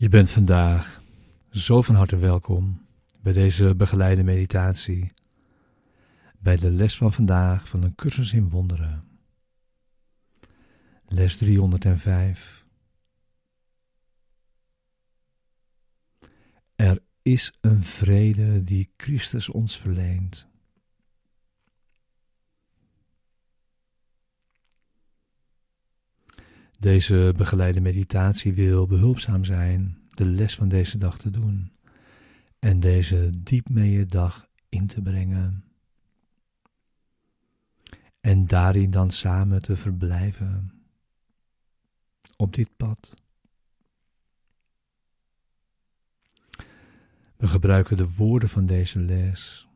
Je bent vandaag zo van harte welkom bij deze begeleide meditatie, bij de les van vandaag van een cursus in wonderen. Les 305. Er is een vrede die Christus ons verleent. Deze begeleide meditatie wil behulpzaam zijn de les van deze dag te doen en deze diep mee dag in te brengen. En daarin dan samen te verblijven op dit pad. We gebruiken de woorden van deze les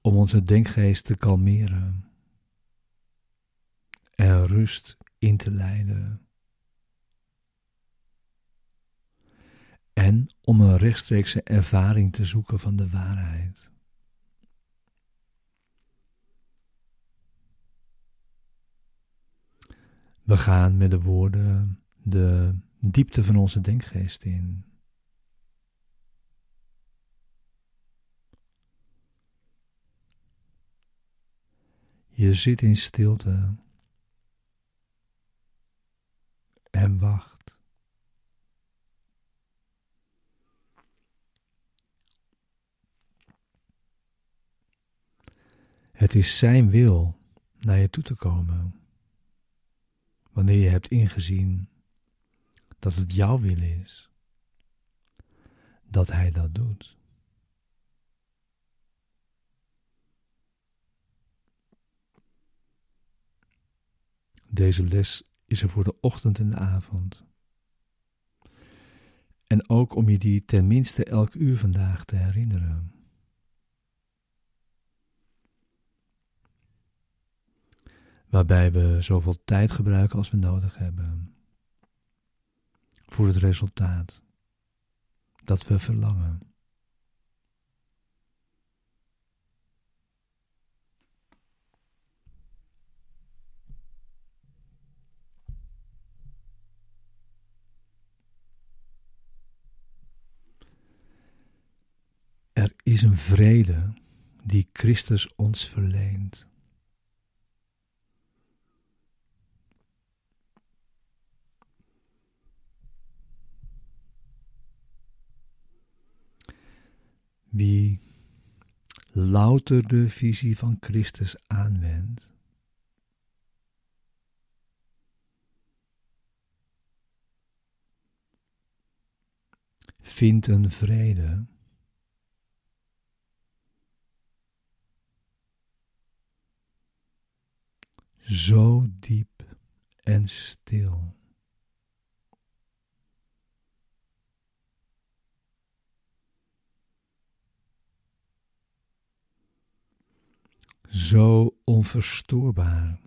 om onze denkgeest te kalmeren en rust in te leiden. En om een rechtstreekse ervaring te zoeken van de waarheid. We gaan met de woorden de diepte van onze denkgeest in. Je zit in stilte wacht. Het is Zijn wil naar je toe te komen, wanneer je hebt ingezien dat het jouw wil is, dat Hij dat doet. Deze les is er voor de ochtend en de avond. En ook om je die tenminste elk uur vandaag te herinneren. Waarbij we zoveel tijd gebruiken als we nodig hebben. Voor het resultaat dat we verlangen. Er is een vrede die Christus ons verleent. Wie louter de visie van Christus aanwendt, vindt een vrede zo diep en stil. Zo onverstoorbaar.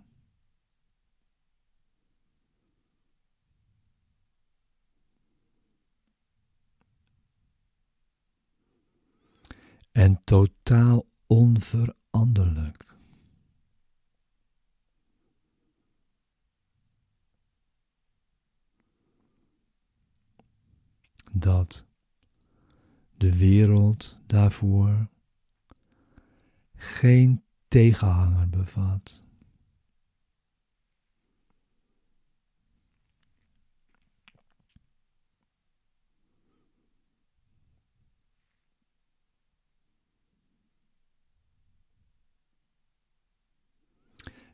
En totaal onveranderlijk. Dat de wereld daarvoor geen tegenhanger bevat.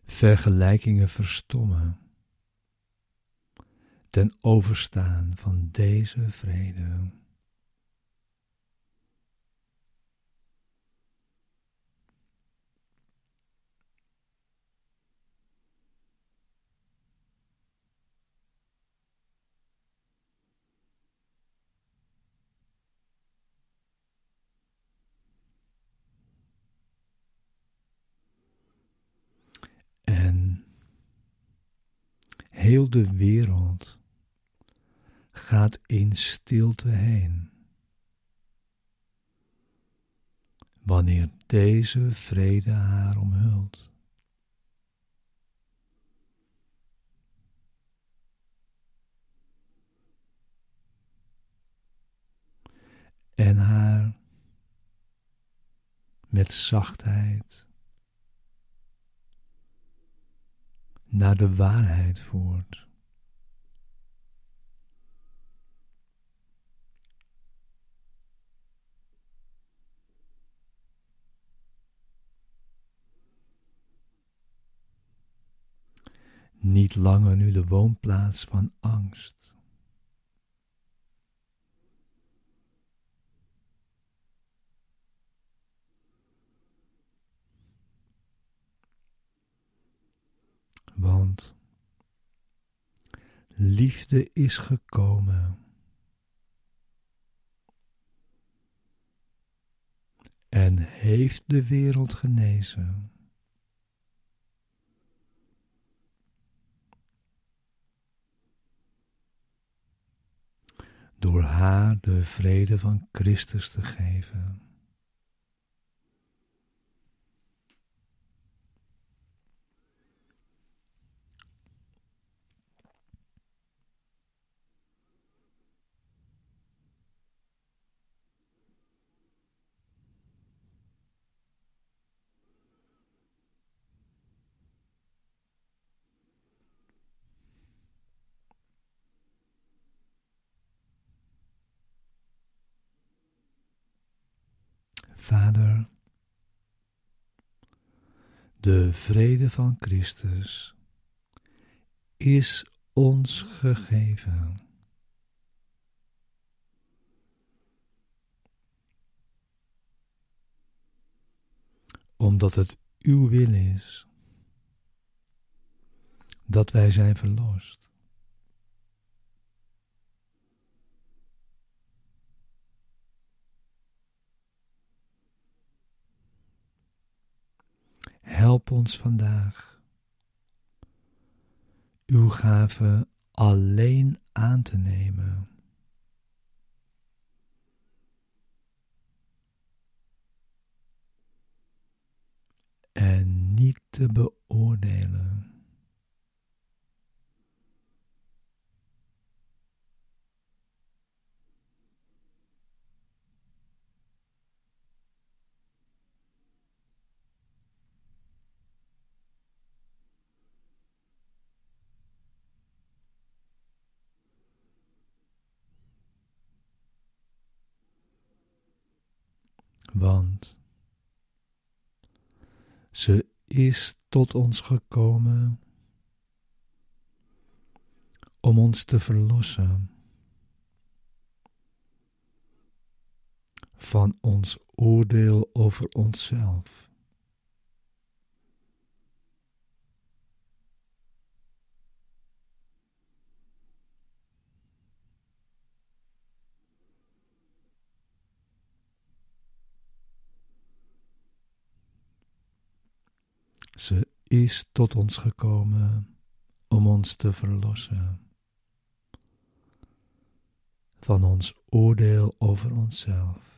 Vergelijkingen verstommen ten overstaan van deze vrede. En heel de wereld gaat in stilte heen. Wanneer deze vrede haar omhult. en haar met zachtheid naar de waarheid voert. Niet langer nu de woonplaats van angst. Want liefde is gekomen. En heeft de wereld genezen. Door haar de vrede van Christus te geven. Vader, de vrede van Christus is ons gegeven. Omdat het uw wil is dat wij zijn verlost. Help ons vandaag uw gave alleen aan te nemen. En niet te beoordelen. Want ze is tot ons gekomen om ons te verlossen van ons oordeel over onszelf. Ze is tot ons gekomen om ons te verlossen van ons oordeel over onszelf.